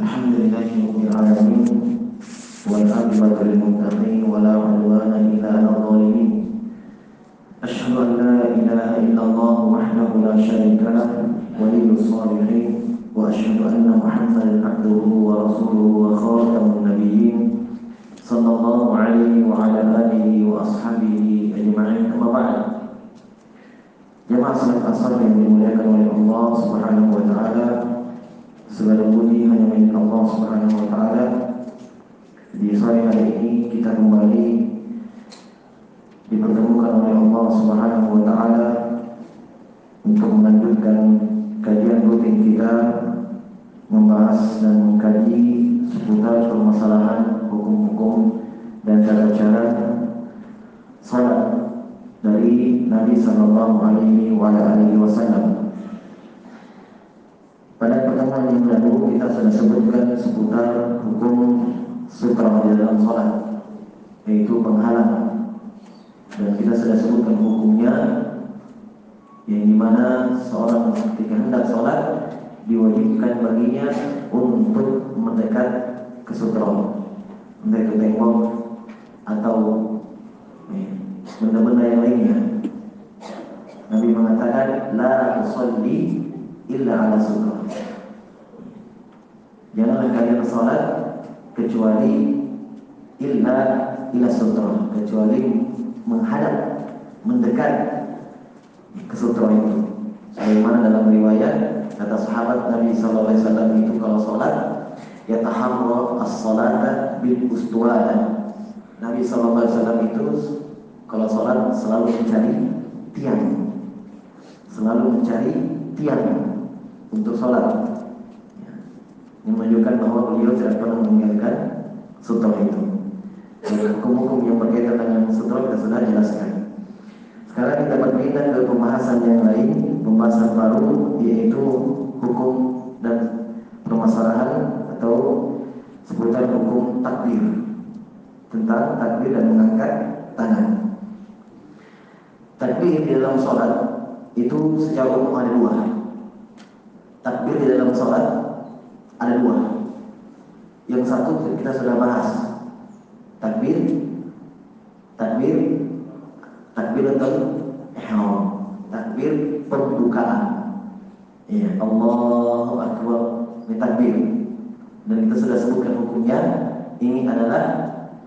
الحمد لله رب العالمين والعاقبة للمتقين ولا عدوان إلا على الظالمين أشهد أن لا إله إلا الله وحده لا شريك له ولي الصالحين وأشهد أن محمدا عبده ورسوله وخاتم النبيين صلى الله عليه وعلى آله وأصحابه أجمعين أما بعد Jemaah salat asar yang dimuliakan oleh Allah Subhanahu wa taala. Segala puji hanya milik Allah Subhanahu wa taala. Di sore hari ini kita kembali dipertemukan oleh Allah Subhanahu wa taala untuk melanjutkan kajian rutin kita membahas dan mengkaji seputar permasalahan hukum-hukum dan cara-cara salat dari Nabi Sallallahu Alaihi Wasallam. Pada pertemuan yang sebutkan seputar hukum sutra di dalam sholat, yaitu penghalang. Dan kita sudah sebutkan hukumnya, yang di mana seorang ketika hendak sholat diwajibkan baginya untuk mendekat ke sutra, entah itu tembok atau benda-benda yang lainnya. Nabi mengatakan la tusalli illa ala sutra. Janganlah kalian salat kecuali illa ila sutra, kecuali menghadap, mendekat ke sutra itu. Sebagaimana dalam riwayat kata sahabat Nabi sallallahu alaihi wasallam itu kalau salat yataharra as-salata bil ustuwana. Nabi sallallahu alaihi wasallam itu kalau sholat selalu mencari tiang Selalu mencari tiang Untuk sholat ya. Menunjukkan bahwa beliau tidak pernah meninggalkan sutra itu. Hukum-hukum yang berkaitan dengan sutra kita sudah jelaskan. Sekarang kita berpindah ke pembahasan yang lain Pembahasan baru yaitu hukum dan permasalahan Atau seputar hukum takbir. Tentang takbir dan mengangkat tangan. Takbir di dalam sholat itu secara umum ada dua. Takbir di dalam sholat ada dua. Yang satu kita sudah bahas. Takbir, takbir, takbir atau ihram, takbir pembukaan. Ya, Allahu Akbar, ini takbir. Dan kita sudah sebutkan hukumnya. Ini adalah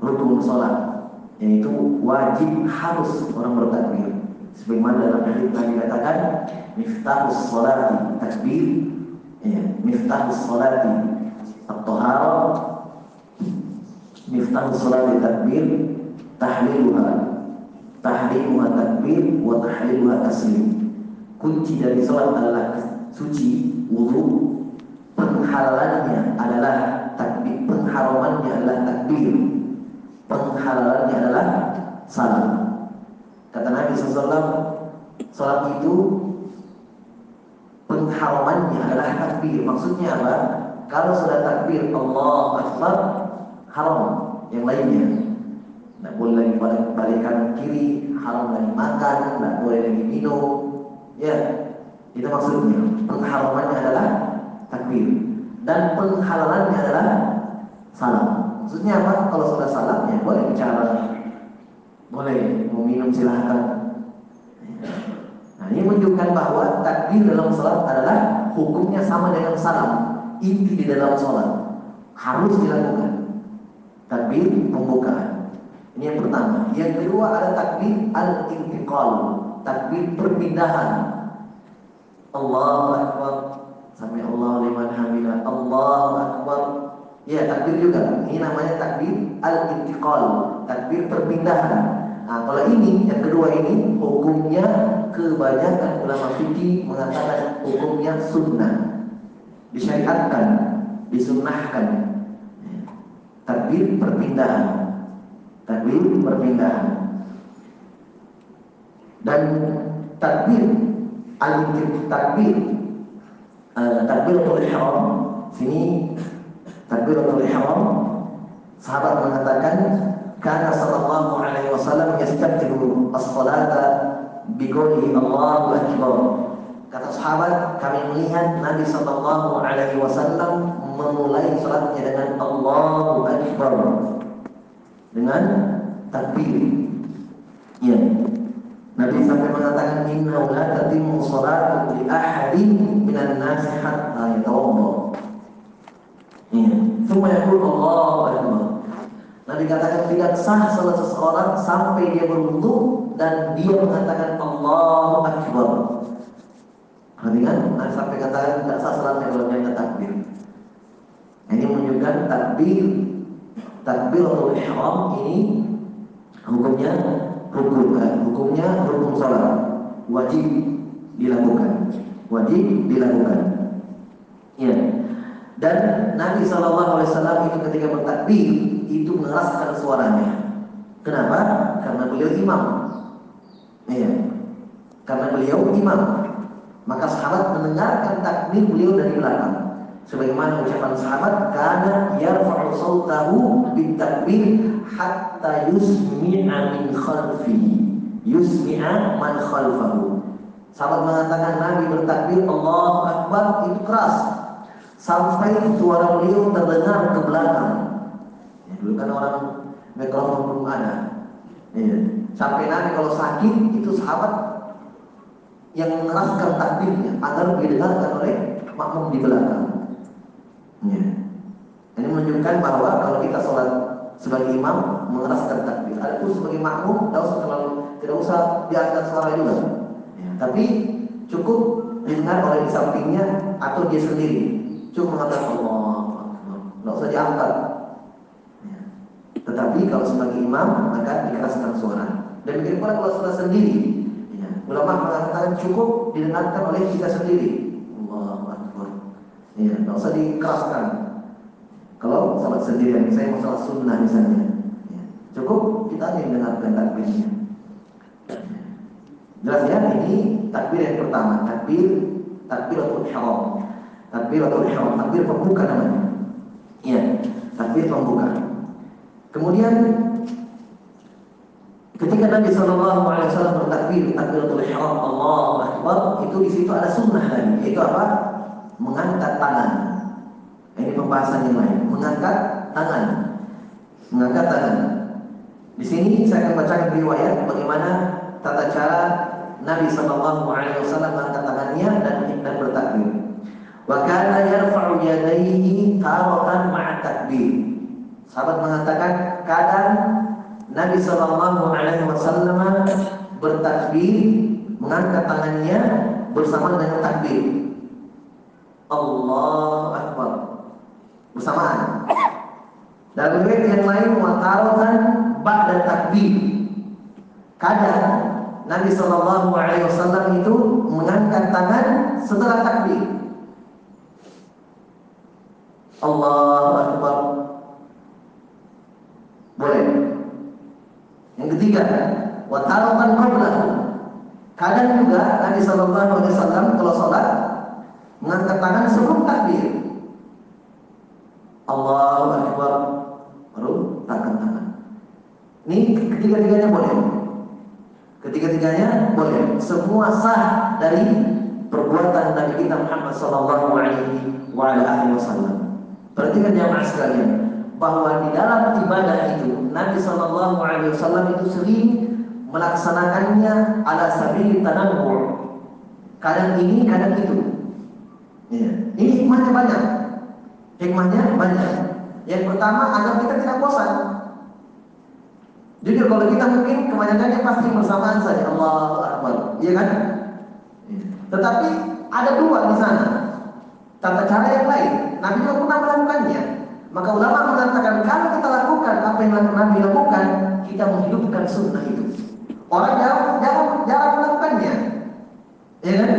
rukun sholat, yaitu wajib harus orang bertakbir. Sebagaimana dalam hadis Nabi katakan, miftahus salati takbir, ya, miftahus salati at-taharah, miftahus salati takbir, tahliluha, tahliluha takbir, wa tahliluha taslim. Kunci dari salat adalah suci, wudu, penghalalannya adalah takbir, pengharamannya adalah takbir, penghalalannya adalah salam. Kata Nabi SAW, salat itu pengharamannya adalah takbir. Maksudnya apa? Kalau sudah takbir Allah Akbar, haram yang lainnya. Tidak boleh lagi balikan kiri, haram lagi makan, tidak boleh lagi minum. Ya, itu maksudnya. Pengharamannya adalah takbir. Dan penghalalannya adalah salam. Maksudnya apa? Kalau sudah salam, ya boleh bicara. Boleh, mau minum silahkan. Nah, ini menunjukkan bahwa takbir dalam salat adalah hukumnya sama dengan salam. Inti di dalam salat harus dilakukan. Takbir pembukaan. Ini yang pertama. Yang kedua ada takbir al-intiqal, takbir perpindahan. Allahu akbar. Sami Allah liman hamidah. Allahu akbar. Ya, takbir juga. Ini namanya takbir al-intiqal, takbir perpindahan. Nah, kalau ini yang kedua ini hukumnya kebanyakan ulama fikih mengatakan hukumnya sunnah, disyariatkan, disunnahkan. Takbir perpindahan, takbir perpindahan. Dan takbir al takbir uh, takbiratul ihram sini takbiratul ihram sahabat mengatakan karena sallallahu alaihi wasallam yastaqbilu as-salata biqoulihi Allahu akbar. Kata sahabat, kami melihat Nabi Shallallahu Alaihi Wasallam memulai salatnya dengan Allahu Akbar dengan takbir. Ya. Nabi sampai mengatakan inna la tatimmu salatu li ahadin minan nasi hatta yatawadda. Ya. Semua yaqul Allahu Akbar. Nabi katakan tidak sah salat seseorang sampai dia berwudu dan dia mengatakan Allahu Akbar. Perhatikan, nah, sampai katakan tidak sah salatnya kalau dia takbir. Ini menunjukkan takbir. Takbiratul ihram ini hukumnya hukum eh, hukumnya hukum salat wajib dilakukan. Wajib dilakukan. Ya. Dan Nabi Shallallahu Alaihi Wasallam itu ketika bertakbir itu mengeraskan suaranya. Kenapa? Karena beliau imam ya karena beliau imam maka sahabat mendengarkan takbir beliau dari belakang. Sebagaimana ucapan sahabat, karena yarfa'u sautahu bitakbir hatta yusmi'a min khalfi. Yusmi'a man khalfahu. Sahabat mengatakan Nabi bertakbir Allahu Akbar itu keras sampai suara beliau terdengar ke belakang. Ya, dulu kan orang mikrofon belum ada. Ya. Sampai Nabi kalau sakit itu sahabat yang mengeraskan takbirnya agar didengarkan oleh makmum di belakang. Ya. Ini menunjukkan bahwa kalau kita sholat sebagai imam mengeraskan takbir. Adapun sebagai makmum tidak usah terlalu tidak usah diangkat suara juga. Ya. Tapi cukup didengar oleh di sampingnya atau dia sendiri. Cukup mengatakan Allah, tidak usah diangkat. Ya. Tetapi kalau sebagai imam maka dikeraskan suara. Dan pula kalau suara sendiri Ulama mengatakan cukup didengarkan oleh kita sendiri. Allah Akbar. Ya, tidak usah dikeraskan. Kalau salat sendirian, saya masalah sunnah misalnya. Ya, cukup kita hanya mendengarkan takbirnya. Jelas ya, ini takbir yang pertama, takbir takbiratul ihram. Takbiratul ihram, takbir pembuka namanya. Iya, takbir pembuka. Kemudian Ketika Nabi Shallallahu Alaihi Wasallam bertakbir takbiratul ihram Allah Akbar itu di situ ada sunnah lagi yaitu apa? Mengangkat tangan. Ini pembahasan yang lain. Mengangkat tangan. Mengangkat tangan. Di sini saya akan bacakan riwayat bagaimana tata cara Nabi Shallallahu Alaihi Wasallam mengangkat tangannya dan dan bertakbir. Wa kana yarfa'u yadayhi taratan ma'a takbir. Sahabat mengatakan kadang Nabi Shallallahu Alaihi Wasallam bertakbir, mengangkat tangannya bersama dengan takbir. Allah Akbar bersamaan. Dan riwayat yang lain mengatakan ba'da takbir. Kadang Nabi Shallallahu Alaihi Wasallam itu mengangkat tangan setelah takbir. Allah Akbar. Boleh. Yang ketiga, wa taratan qablahu. Kadang juga Nabi sallallahu alaihi wasallam kalau salat mengangkat tangan sebelum takbir. Allahu akbar. Baru angkat tangan. Ini ketiga-tiganya boleh. Ketiga-tiganya boleh. Semua sah dari perbuatan Nabi kita Muhammad sallallahu alaihi wasallam. Perhatikan jamaah sekalian bahwa di dalam ibadah itu Nabi Shallallahu Alaihi Wasallam itu sering melaksanakannya ala sabil tanawwu. Kadang ini, kadang itu. Ya. Ini hikmahnya banyak. Hikmahnya banyak. Yang pertama agar kita tidak bosan. Jadi kalau kita mungkin kebanyakannya pasti bersamaan saja Allah Akbar, iya kan? Ya. Tetapi ada dua di sana. Tata cara yang lain. Nabi juga pernah melakukannya. Maka ulama mengatakan kalau kita lakukan apa yang Nabi lakukan, kita menghidupkan sunnah itu. Orang jarang jarang jarang melakukannya, ya kan?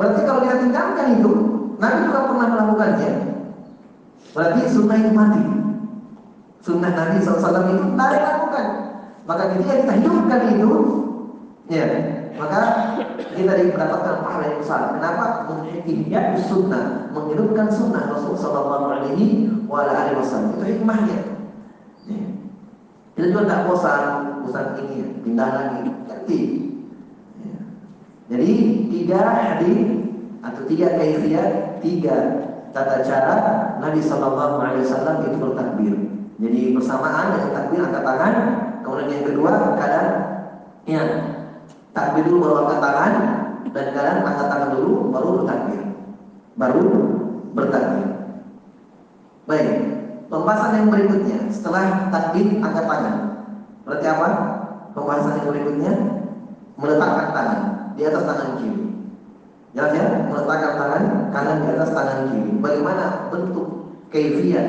Berarti kalau kita tinggalkan itu, Nabi juga pernah melakukannya. Berarti sunnah itu mati. Sunnah Nabi SAW itu tidak dilakukan. Maka ketika kita hidupkan itu, ya, maka kita mendapatkan pahala yang besar. Kenapa? Menghidupkan sunnah, menghidupkan sunnah Rasul Sallallahu Alaihi Wasallam. Itu hikmahnya. Ya. Kita juga tidak bosan, bosan ini, pindah lagi, ganti. Ya. Jadi tiga hadis atau tiga kaifiyat, tiga tata cara Nabi Shallallahu Alaihi Wasallam itu bertakbir. Jadi bersamaan dengan takbir angkat tangan, kemudian yang kedua kadang ya takbir dulu baru angkat tangan dan kadang angkat tangan dulu baru bertakbir, baru bertakbir. Baik, pembahasan yang berikutnya setelah takbir angkat tangan. Berarti apa? Pembahasan yang berikutnya meletakkan tangan di atas tangan kiri. Jelas ya? Meletakkan tangan kanan di atas tangan kiri. Bagaimana bentuk kefiat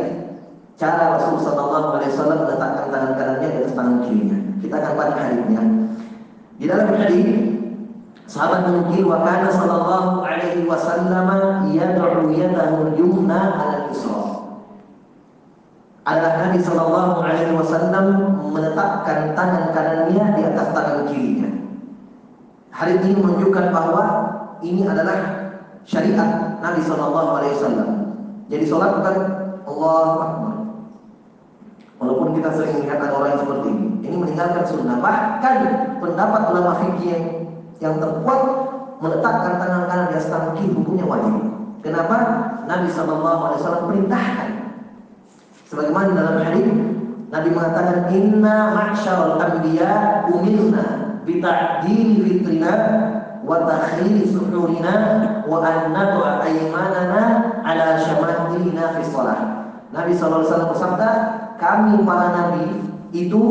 cara Rasul Sallallahu Alaihi Wasallam meletakkan tangan kanannya di atas tangan kirinya. Kita akan baca hadisnya. Di dalam hadis sahabat mungkin wa kana sallallahu alaihi wasallam yad'u yadahu yumna 'ala al-yusra. Adalah Nabi sallallahu alaihi wasallam meletakkan tangan kanannya di atas tangan kirinya. Hadis ini menunjukkan bahwa ini adalah syariat Nabi Shallallahu Alaihi Wasallam. Jadi sholat bukan Allah. Walaupun kita sering melihat ada orang yang seperti ini, ini meninggalkan sunnah. Bahkan pendapat ulama fikih yang, yang terkuat meletakkan tangan kanan di atas kiri hukumnya wajib. Kenapa? Nabi Wasallam perintahkan. Sebagaimana dalam hadis Nabi mengatakan Inna ma'syarul anbiya umirna bita'dili fitrina wa takhiri suhurina wa an nad'a aymanana ala syamadilina fi shalah. Nabi SAW bersabda, kami para nabi itu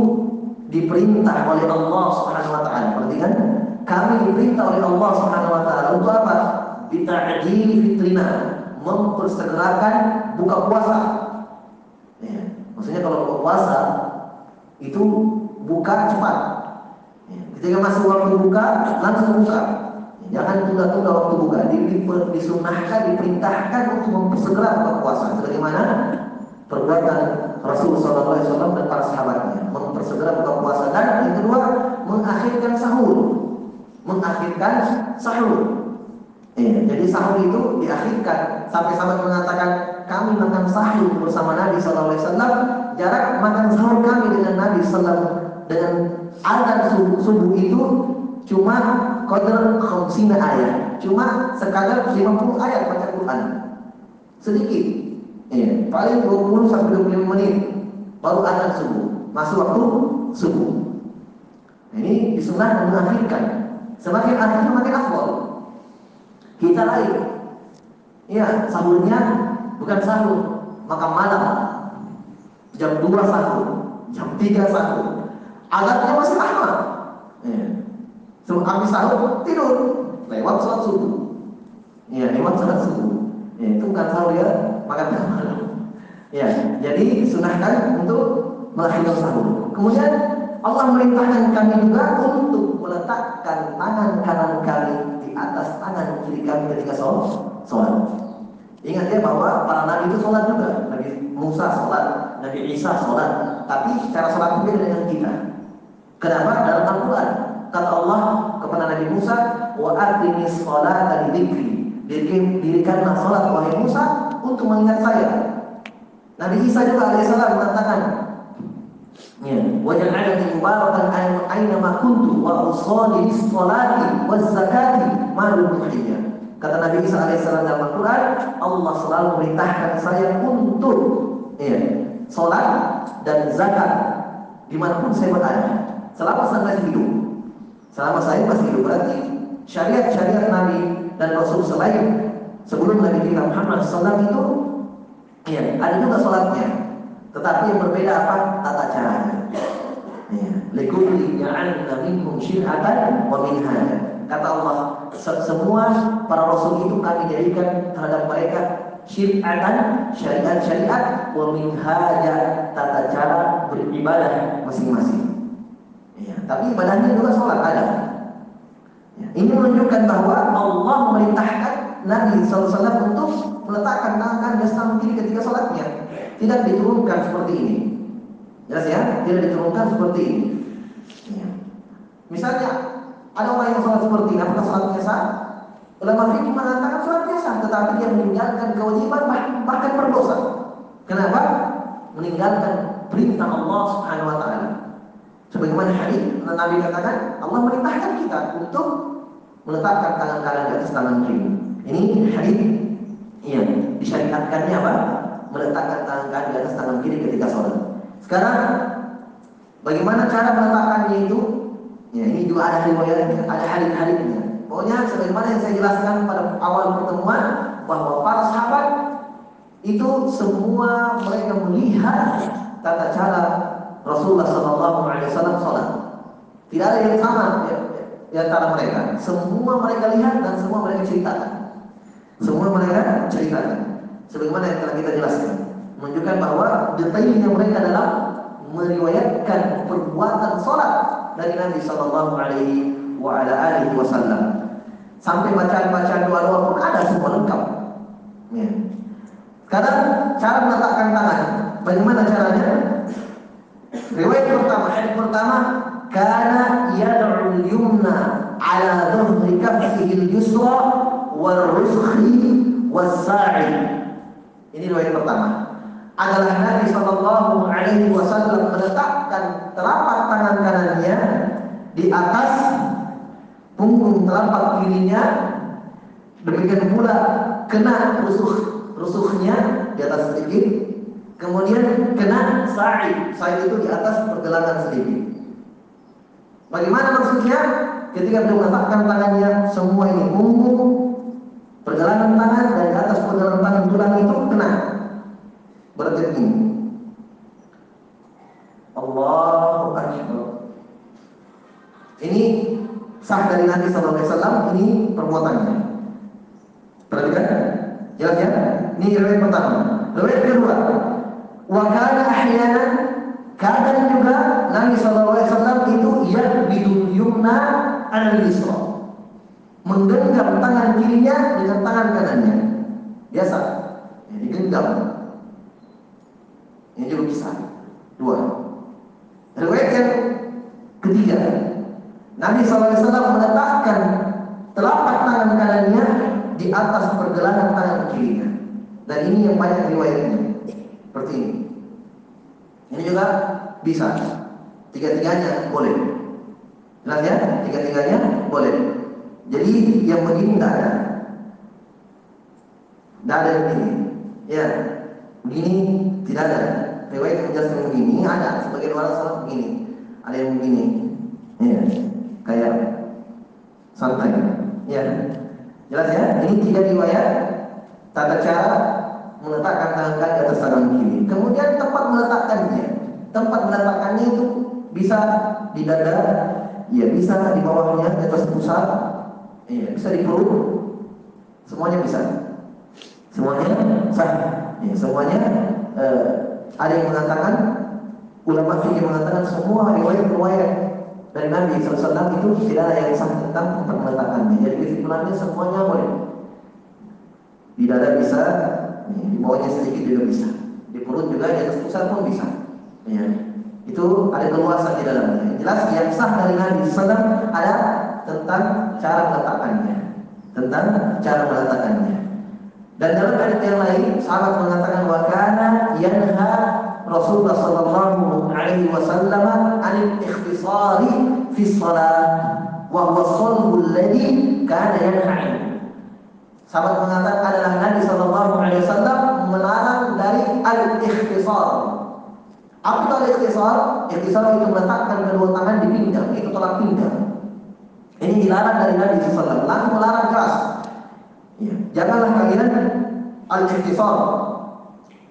diperintah oleh Allah Subhanahu wa taala. Perhatikan, kami diperintah oleh Allah Subhanahu wa taala untuk apa? Bita'dili fitrina, mempersegerakan buka puasa. Ya, maksudnya kalau buka puasa itu buka cepat. Ya, ketika masuk waktu buka, langsung buka. Ya, jangan tunda-tunda waktu buka. Disunahkan, diperintahkan untuk mempersegera buka puasa. Sebagaimana perbuatan Rasul SAW dan para sahabatnya. Mempersegera buka puasa. Dan yang kedua mengakhirkan sahur. Mengakhirkan sahur. Eh, jadi sahur itu diakhirkan. Sampai sahabat mengatakan kami makan sahur bersama Nabi SAW jarak makan sahur kami dengan Nabi SAW dengan azan subuh, subuh itu cuma qadar khamsina ayat. Cuma sekadar 50 ayat baca Quran. Sedikit Iya, paling 20 sampai 25 menit baru azan subuh. Masuk waktu subuh. Nah, ini disunah mengakhirkan. Semakin akhir semakin afdol. Kita lain. Iya, sahurnya bukan sahur, makan malam. Jam 2 sahur, jam 3 sahur. Azannya masih lama. Iya. Habis sahur tidur, lewat sholat subuh. Iya, lewat sholat subuh. Ya, itu bukan sahur ya, makan malam. Ya, jadi sunahkan untuk melakukan sahur. Kemudian Allah merintahkan kami juga untuk meletakkan tangan kanan kami di atas tangan kiri kami ketika sholat. Ingat ya bahwa para nabi itu sholat juga. Nabi Musa sholat, Nabi Isa sholat. Tapi cara sholat berbeda dengan kita. Kenapa? Dalam Al-Quran kata Allah kepada Nabi Musa, wa aqimis sholata dzikri Dirikan, dirikanlah sholat wahai Musa untuk mengingat saya. Nabi Isa juga alaihissalam mengatakan, ya, wajah ada di mubarakan wa wa zakati malu Kata Nabi Isa alaihissalam dalam Al-Quran, Allah selalu saya untuk ya, dan zakat di mana pun saya berada. Selama saya masih hidup. Selama saya masih hidup berarti syariat-syariat Nabi dan Rasul selain sebelum Nabi kita Muhammad SAW itu ya, ada juga sholatnya tetapi yang berbeda apa? tata caranya ya. likulli ja'alna minkum syir'atan wa kata Allah semua para rasul itu kami jadikan terhadap mereka syir'atan syariat-syariat wa minhaja tata cara beribadah masing-masing ya. tapi ibadahnya juga sholat ada ini menunjukkan bahwa Allah memerintahkan Nabi SAW untuk meletakkan tangan dan tangan kiri ketika sholatnya. Tidak diturunkan seperti ini. Jelas ya? Tidak diturunkan seperti ini. Ya. Misalnya ada orang yang sholat seperti ini, apakah sholatnya sah? Ulama fikih mengatakan sholatnya sah, tetapi dia meninggalkan kewajiban bahkan berdosa. Kenapa? Meninggalkan perintah Allah Subhanahu Wa Taala. Sebagaimana hadis Nabi katakan, Allah merintahkan kita untuk meletakkan tangan kanan di atas tangan kiri. Ini hadis iya disyariatkannya apa? Meletakkan tangan di atas tangan kiri ketika sholat. Sekarang bagaimana cara meletakkannya itu? Ya, ini juga ada riwayatnya, ada hadis-hadisnya. Pokoknya sebagaimana yang saya jelaskan pada awal pertemuan bahwa para sahabat itu semua mereka melihat tata cara Rasulullah Shallallahu Alaihi Wasallam sholat. Tidak ada yang sama ya, di antara mereka. Semua mereka lihat dan semua mereka ceritakan. Semua mereka ceritakan. Sebagaimana yang telah kita jelaskan, menunjukkan bahwa detailnya mereka dalam meriwayatkan perbuatan sholat dari Nabi Shallallahu Alaihi Wasallam. Sampai bacaan-bacaan doa-doa pun ada semua lengkap. Ya. Sekarang cara meletakkan tangan, bagaimana caranya? Riwayat pertama, hadis pertama, kana yad'u al-yumna ala dhahri kaffihi al-yusra wal ruskhi was-sa'i. Ini riwayat pertama. Adalah Nabi Shallallahu Alaihi Wasallam meletakkan telapak tangan kanannya di atas punggung telapak kirinya. Demikian pula kena rusuh rusuhnya di atas sedikit. Kemudian kena sa'i. Sa'i itu di atas pergelangan sedikit. Bagaimana maksudnya? Ketika beliau meletakkan tangannya semua ini punggung pergelangan tangan dan di atas pergelangan tangan tulang itu kena berarti ini Allahu Akbar ini sah dari Nabi SAW ini perbuatannya. Perhatikan, jelas ya? Ini riwayat pertama. Riwayat kedua, wa kana ahyana kadang juga Nabi SAW itu bidul yumna al yusra. Menggenggam tangan kirinya dengan tangan kanannya. Biasa. Ya, digenggam. Ini juga bisa. Dua. Riwayat yang ketiga, Nabi SAW meletakkan telapak tangan kanannya di atas pergelangan tangan kirinya. Dan ini yang banyak riwayatnya. Seperti ini. Ini juga bisa. Tiga-tiganya boleh. Jelas ya? Tiga-tiganya boleh. Jadi yang begini tidak ada. Tidak ada yang begini. Ya. Begini tidak ada. Riwayat yang menjelaskan begini ada. Sebagian orang salah begini. Ada yang begini. Ya kayak santai. Ya. Jelas ya? Ini tiga riwayat tata cara meletakkan tangan kanan atas tangan kiri. Kemudian tempat meletakkannya. Tempat meletakkannya itu bisa di dada, ya bisa di bawahnya, di atas pusat, ya bisa di perut. Semuanya bisa. Semuanya sah. Ya, semuanya eh, ada yang mengatakan ulama fikih mengatakan semua riwayat-riwayat dari Nabi SAW itu tidak ada yang sah tentang meletakkannya. Jadi kesimpulannya semuanya boleh. Di dada bisa, di bawahnya sedikit juga bisa. Di perut juga, di atas pusat pun bisa. Ya. Itu ada keluasan di dalamnya. Jelas yang sah dari Nabi SAW ada tentang cara meletakkannya. Tentang cara meletakkannya. Dan dalam hadis yang lain, sahabat mengatakan wakana yanha Rasulullah sallallahu alaihi wasallam an ikhtisari fi salat wa huwa sallu alladhi kana yanha Sahabat mengatakan adalah Nabi sallallahu alaihi wasallam melarang dari al-ikhtisar. Apa itu al-ikhtisar? Ikhtisar itu meletakkan kedua tangan di pinggang, itu tolak pinggang. Ini dilarang dari Nabi SAW. Langsung melarang keras. Ya. Janganlah kalian al-ikhtisar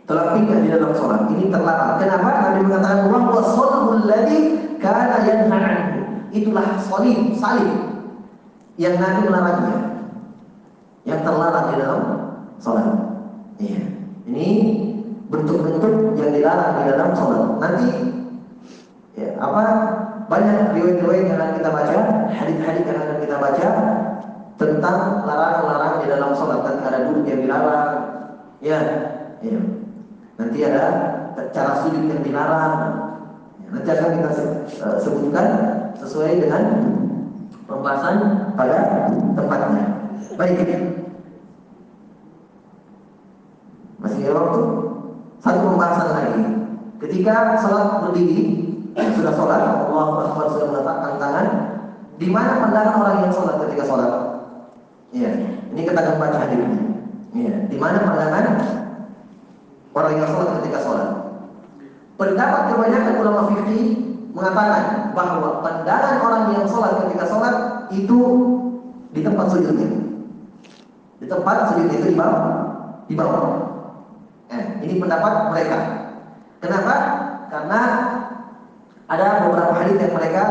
Tetapi di dalam sholat ini terlarang. Kenapa? Nabi mengatakan wa sholul ladzi kana yanha Itulah salib, salib yang Nabi melarangnya. Yang terlarang di dalam sholat. Iya. Ini bentuk-bentuk yang dilarang di dalam sholat. Nanti ya, apa banyak riwayat-riwayat yang akan kita baca, hadis-hadis yang akan kita baca tentang larangan-larangan di dalam sholat. Nanti ada duduk yang dilarang, ya, ya. Nanti ada cara sujud yang dilarang. Nanti akan kita eh, sebutkan sesuai dengan pembahasan pada tempatnya. Baik. Masih ada waktu? Satu pembahasan lagi. Ketika sholat berdiri, sudah sholat, Allah Akbar sudah meletakkan tangan. Di mana pandangan orang yang sholat ketika sholat? Iya. Ini kita akan baca hadisnya. Ya, di mana pandangan orang yang sholat ketika sholat. Pendapat kebanyakan ulama fikih mengatakan bahwa pandangan orang yang sholat ketika sholat itu di tempat sujudnya. Di tempat sujud itu di bawah, di bawah. Eh, ini pendapat mereka. Kenapa? Karena ada beberapa hadis yang mereka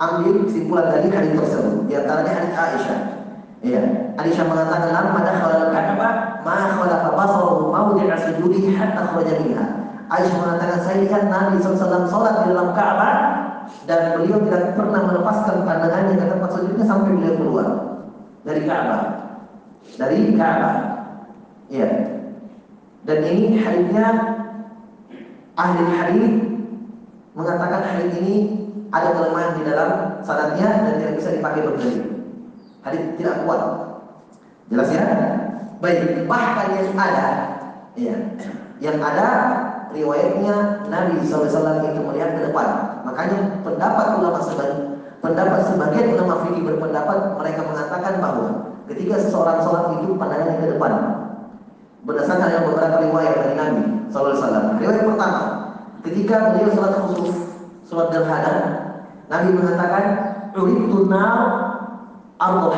ambil kesimpulan dari hadis tersebut. Di antaranya hadis Aisyah. Iya, Aisyah mengatakan lamma dakhala al-Ka'bah ma khalaqa basaruhu mawdi'a sujudi hatta kharaja minha. Aisyah mengatakan saya lihat Nabi SAW sholat di dalam Ka'bah dan beliau tidak pernah melepaskan pandangannya ke tempat sujudnya sampai beliau keluar dari Ka'bah. Dari Ka'bah. Iya. Dan ini hadisnya ahli hadis mengatakan hadis ini ada kelemahan di dalam sanadnya dan tidak bisa dipakai berdalil. Hadis tidak kuat. Jelas ya? Baik, bahkan yang ada ya, yang ada riwayatnya Nabi SAW itu melihat ke depan. Makanya pendapat ulama sebagian pendapat sebagian ulama fikih berpendapat mereka mengatakan bahwa ketika seseorang sholat itu pandangannya ke depan. Berdasarkan yang beberapa riwayat dari Nabi SAW. Riwayat pertama, ketika beliau sholat khusus, sholat gerhana, Nabi mengatakan, "Uritu nar ardul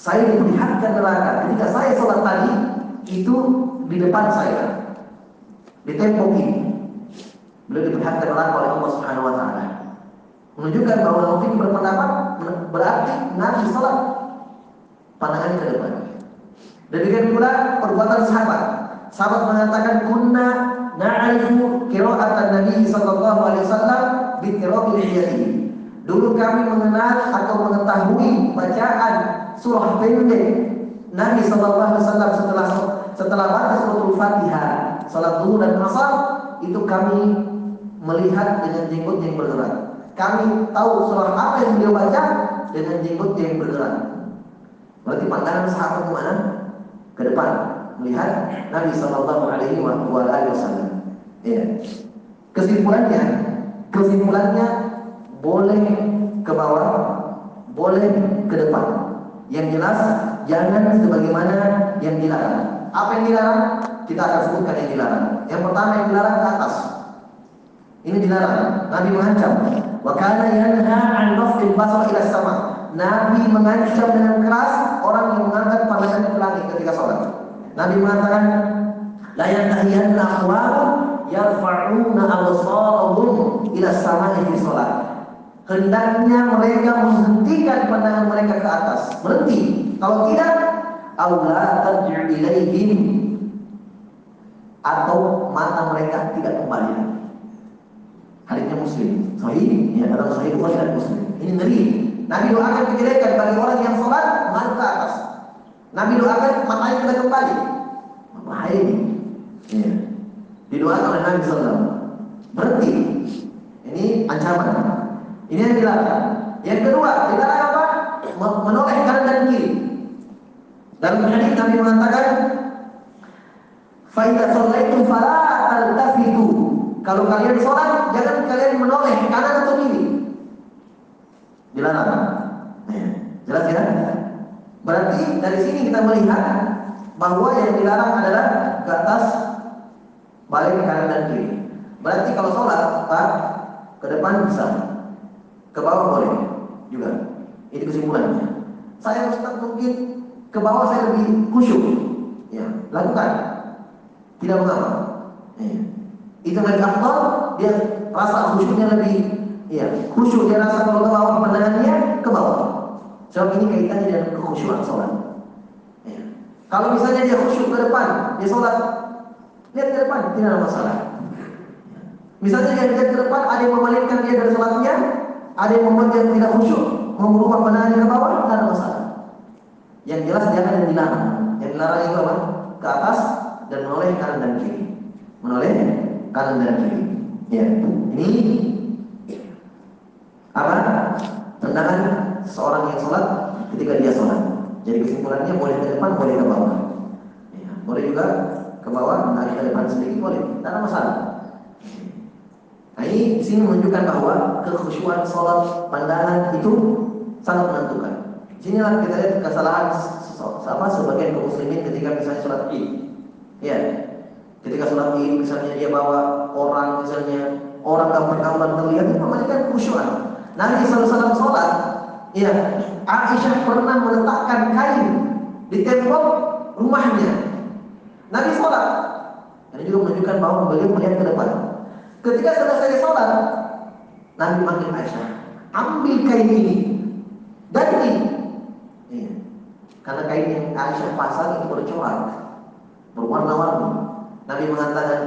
Saya diperlihatkan neraka. Ketika saya sholat tadi, itu di depan saya, di tembok ini. Beliau diperlihatkan neraka oleh Allah Subhanahu Wa Taala. Menunjukkan bahwa Nabi berpendapat berarti Nabi sholat pandangannya ke depan. Demikian pula perbuatan sahabat. Sahabat mengatakan kunna na'rifu qira'atan Nabi sallallahu alaihi wasallam bi qira'il hiyati. Dulu kami mengenal atau mengetahui bacaan surah pendek Nabi sallallahu alaihi wasallam setelah setelah baca suratul Fatihah, salat zuhur dan asar itu kami melihat dengan jenggot yang bergerak. Kami tahu surah apa yang beliau baca dengan jenggot yang bergerak. Berarti pandangan sahabat mana? Ke depan melihat Nabi Shallallahu Alaihi Wasallam. Ya. Kesimpulannya, kesimpulannya boleh ke bawah, boleh ke depan. Yang jelas jangan sebagaimana yang dilarang. Apa yang dilarang? Kita akan sebutkan yang dilarang. Yang pertama yang dilarang ke atas. Ini dilarang. Nabi mengancam. Wa kana yanha an raf'il basar sama. Nabi mengancam dengan keras orang yang mengangkat pandangannya ke langit ketika sholat. Nabi mengatakan, la yantahiyanna aqwamun yarfa'una absarahum ila sama'i fi sholat. Hendaknya mereka menghentikan pandangan mereka ke atas, berhenti. Kalau tidak, Allah tarji'u ilaihim atau mata mereka tidak kembali. Hadisnya Muslim, sahih, ya dalam sahih Bukhari dan Muslim. Ini ngeri. Nabi doakan kejelekan bagi orang yang sholat ke atas. Nabi doakan matanya tidak kembali. Bahaya ini. Ya. Didoakan oleh Nabi SAW. Berhenti. Ini ancaman. Ini yang dilarang. Yang kedua, dilarang apa? Menoleh kanan dan kiri. Dalam hadis Nabi mengatakan, "Fa sallaitu fala taltafitu." Kalau kalian sholat, jangan kalian menoleh kanan atau kiri. Dilarang. Ya. Jelas ya? Berarti dari sini kita melihat bahwa yang dilarang adalah ke atas, balik kanan dan kiri. Berarti kalau sholat, Pak, ke depan bisa, ke bawah boleh juga. Ini kesimpulannya. Saya Ustaz mungkin ke bawah saya lebih khusyuk. Ya, lakukan. Tidak mengapa. Ya. Itu lebih afdal, dia rasa khusyuknya lebih ya, khusyuk dia rasa kalau ke bawah pandangannya ke bawah. Sebab ini kaitannya dengan kekhusyuan sholat. Ya. Kalau misalnya dia khusyuk ke depan, dia sholat, lihat ke depan, tidak ada masalah. Misalnya dia lihat ke depan, ada yang membalikkan dia dari sholatnya, ada yang membuat dia tidak khusyuk, mau merubah pandangannya ke bawah, tidak ada masalah. Yang jelas jangan yang dilarang. Yang dilarang itu apa? Ke atas dan menoleh kanan dan kiri. Menoleh kanan dan kiri. Ya, ini apa? Tendangan seorang yang sholat ketika dia sholat. Jadi kesimpulannya boleh ke depan, boleh ke bawah. Ya, boleh juga ke bawah, naik ke depan sedikit boleh, tidak ada masalah. Nah ini sini menunjukkan bahwa kekhusyuan sholat pandangan itu sangat menentukan. Sinilah kita lihat kesalahan apa sebagian kaum muslimin ketika misalnya sholat id, ya, ketika sholat id misalnya dia bawa orang misalnya orang gambar-gambar terlihat itu namanya kan khusyuan. Nabi SAW sholat, ya, Aisyah pernah meletakkan kain di tembok rumahnya. Nabi sholat, ini juga menunjukkan bahwa beliau melihat ke depan. Ketika selesai sholat, Nabi manggil Aisyah, ambil kain ini, ganti. Iya. Karena kain yang Aisyah pasang itu bercorak, berwarna-warni. Nabi mengatakan,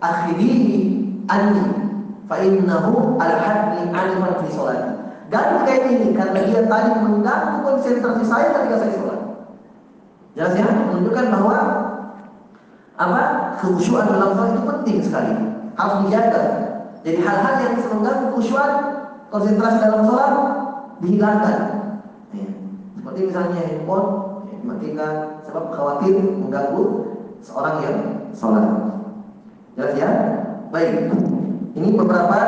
akhirihi anni, fa innahu al-hadni alifan fi sholat. Ganti kain ini karena dia tadi mengganggu konsentrasi saya ketika saya sholat. Jelas ya, menunjukkan bahwa apa khusyuan dalam sholat itu penting sekali, harus dijaga. Jadi hal-hal yang mengganggu khusyuan, konsentrasi dalam sholat dihilangkan. Ya. Seperti misalnya handphone ya, dimatikan sebab khawatir mengganggu seorang yang sholat. Jelas ya? Baik. Ini beberapa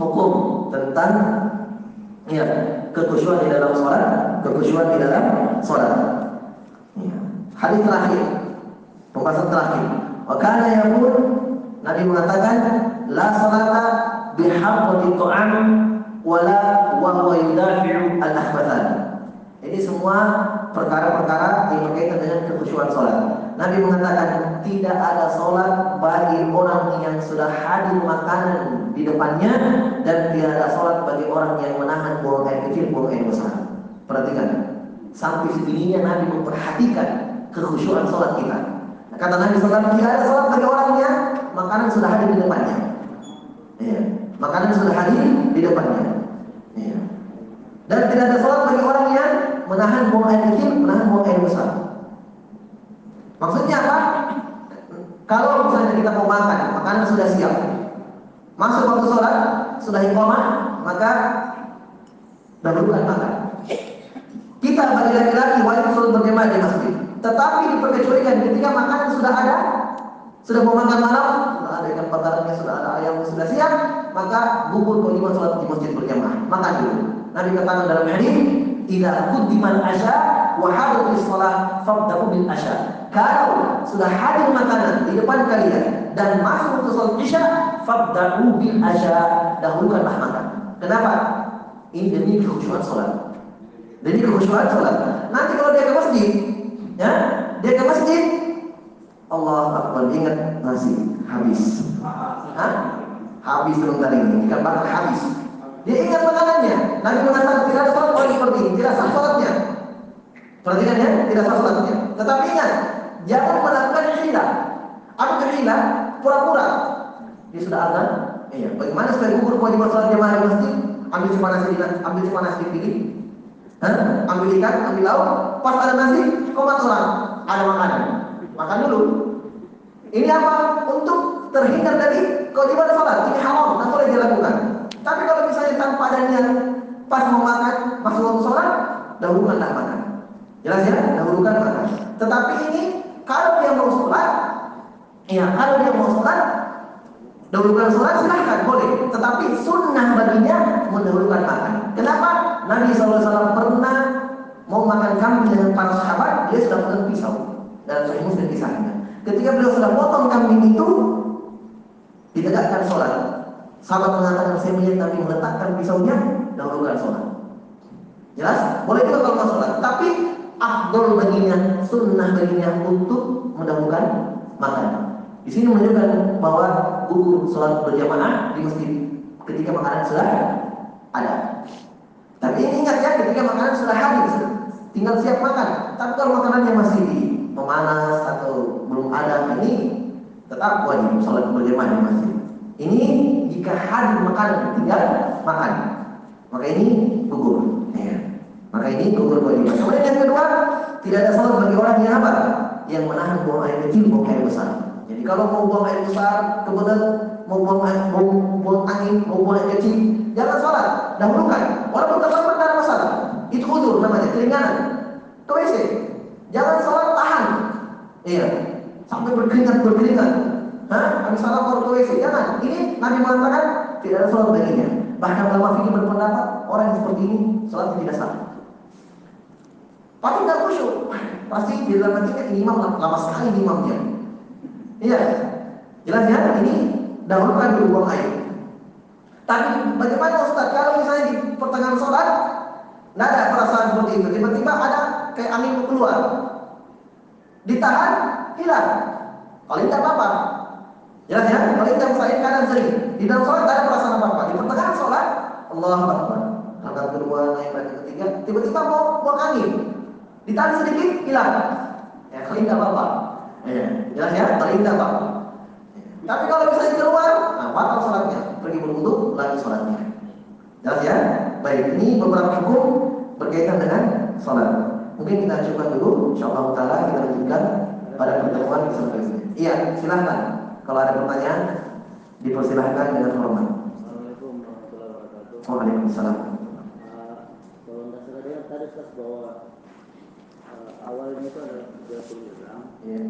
hukum tentang ya kekhusyuan di dalam sholat, kekhusyuan di dalam sholat. Ya. Hadis terakhir, pembahasan terakhir. Wakana pun Nabi mengatakan la salata bihaqqati tu'am wala wa huwa yudafi'u al-akhbathan. Ini semua perkara-perkara yang berkaitan dengan kekhusyuan sholat. Nabi mengatakan tidak ada sholat bagi orang yang sudah hadir makanan di depannya dan tidak ada sholat bagi orang yang menahan buang air kecil, buang air besar. Perhatikan, sampai segininya Nabi memperhatikan kekhusyuan sholat kita. Kata Nabi tidak ada sholat bagi orang yang makanan sudah hadir di depannya. Ya. Makanan sudah hadir di depannya. Ya. Dan tidak ada sholat bagi orang yang menahan buang air kecil, menahan buang air besar. Maksudnya apa? Kalau misalnya kita mau makan, makanan sudah siap. Masuk waktu sholat, sudah iqamah, maka dahulukan makan. Kita bagi laki-laki wajib sholat berjamaah di masjid. Tetapi diperkecualikan ketika makanan sudah ada, sudah mau makan malam, sudah ada ikan bakarannya, sudah ada ayam sudah siap, maka gugur kewajiban sholat di masjid berjamaah. Makan dulu. Nabi katakan dalam hadis, tidak kudiman asya wa hadrul sholat fabda'u bil asya. Kalau sudah hadir makanan di depan kalian dan masuk untuk sholat isya, fabda'u bil asya. Dahulukanlah makan. Kenapa? Ini demi kekhusyuan sholat. Demi kekhusyuan sholat. Nanti kalau dia ke masjid, ya, dia ke masjid, Allah Akbar ingat nasi habis. Hah? Habis sebentar ini, ikan bakar habis. Dia ingat makanannya. Nabi mengatakan tidak sholat orang seperti ini, tidak sah sholatnya. Perhatikan ya, tidak sah sholatnya. Tetapi ingat, jangan melakukan hilah. Apa hilah? Pura-pura. Dia sudah azan. Iya. Bagaimana supaya gugur kewajiban sholat jamaah di masjid? Ambil cuma nasi, ambil cuma nasi. Hah? Ambil ikan, ambil lauk. Pas ada nasi, komat orang. Ada makanan. Makan dulu. Ini apa? Untuk terhindar dari kewajiban sholat. Ini haram, tidak boleh dilakukan. Tapi kalau misalnya tanpa ada niat pas mau makan, masuk waktu sholat, dahulukanlah makan. Jelas ya? Dahulukan makan. Tetapi ini kalau dia mau sholat, ya kalau dia mau sholat, dahulukan sholat silahkan boleh. Tetapi sunnah baginya mendahulukan makan. Kenapa? Nabi SAW pernah mau makan kambing dengan para sahabat, dia sudah pegang pisau dalam Sahih Muslim kisahnya. Ketika beliau sudah potong kambing itu, ditegakkan sholat. Sahabat mengatakan saya melihat Nabi meletakkan pisaunya, dahulukan sholat. Jelas? Boleh juga kalau sholat. Tapi afdol baginya, sunnah baginya untuk mendahulukan makan. Di sini menunjukkan bahwa gugur sholat berjamaah di masjid ketika makanan sudah ada. Tapi ingat ya, ketika makanan sudah habis, tinggal siap makan. Tapi kalau makanannya masih memanas atau belum ada, ini tetap wajib sholat berjamaah di masjid. Ini jika hadir makanan tinggal makan, maka ini gugur. Ya. Maka ini gugur kewajiban. Kemudian yang kedua, tidak ada sholat bagi orang yang apa? Yang menahan buang air kecil, buang air besar. Jadi kalau mau buang air besar, kemudian mau buang air, mau buang angin, mau buang air kecil, jangan sholat, dahulukan. Walaupun terlambat tidak masalah. Itu udur namanya, keringanan. Ke WC. Jangan sholat tahan. Iya. Sampai berkeringat berkeringat. Hah? Habis salat baru ke WC. Jangan. Ini Nabi mengatakan tidak ada sholat baginya. Bahkan ulama fikih berpendapat orang yang seperti ini sholatnya tidak sah. Pasti nggak khusyuk. Pasti di dalam ini imam lama sekali imamnya. Iya. Jelas ya? Ini dahulukan dulu buang air. Tapi bagaimana Ustaz kalau misalnya di pertengahan sholat tidak ada perasaan seperti itu. Tiba-tiba ada kayak angin keluar. Ditahan, hilang. Kalau tidak apa-apa. Jelas ya? Kalau tidak saya kadang sering. Di dalam sholat tidak ada perasaan apa-apa. Di pertengahan sholat, Allah Akbar. Angkat kedua, naik lagi ketiga. Tiba-tiba mau buang angin. Ditahan sedikit, hilang. Ya, kalau tidak apa-apa. Ya, jelas ya? Kalau tidak apa-apa. Tapi kalau bisa keluar, nah, batal sholatnya. Pergi berwudu, lagi sholatnya. Jelas ya? Baik, ini beberapa hukum berkaitan dengan sholat. Mungkin kita coba dulu, insyaallah taala kita lanjutkan pada pertemuan selanjutnya. Iya, silahkan. Kalau ada pertanyaan, dipersilahkan dengan hormat. Assalamualaikum warahmatullahi wabarakatuh. Waalaikumsalam. Uh, tadi bahwa uh, awalnya itu adalah 30 gram, Ya.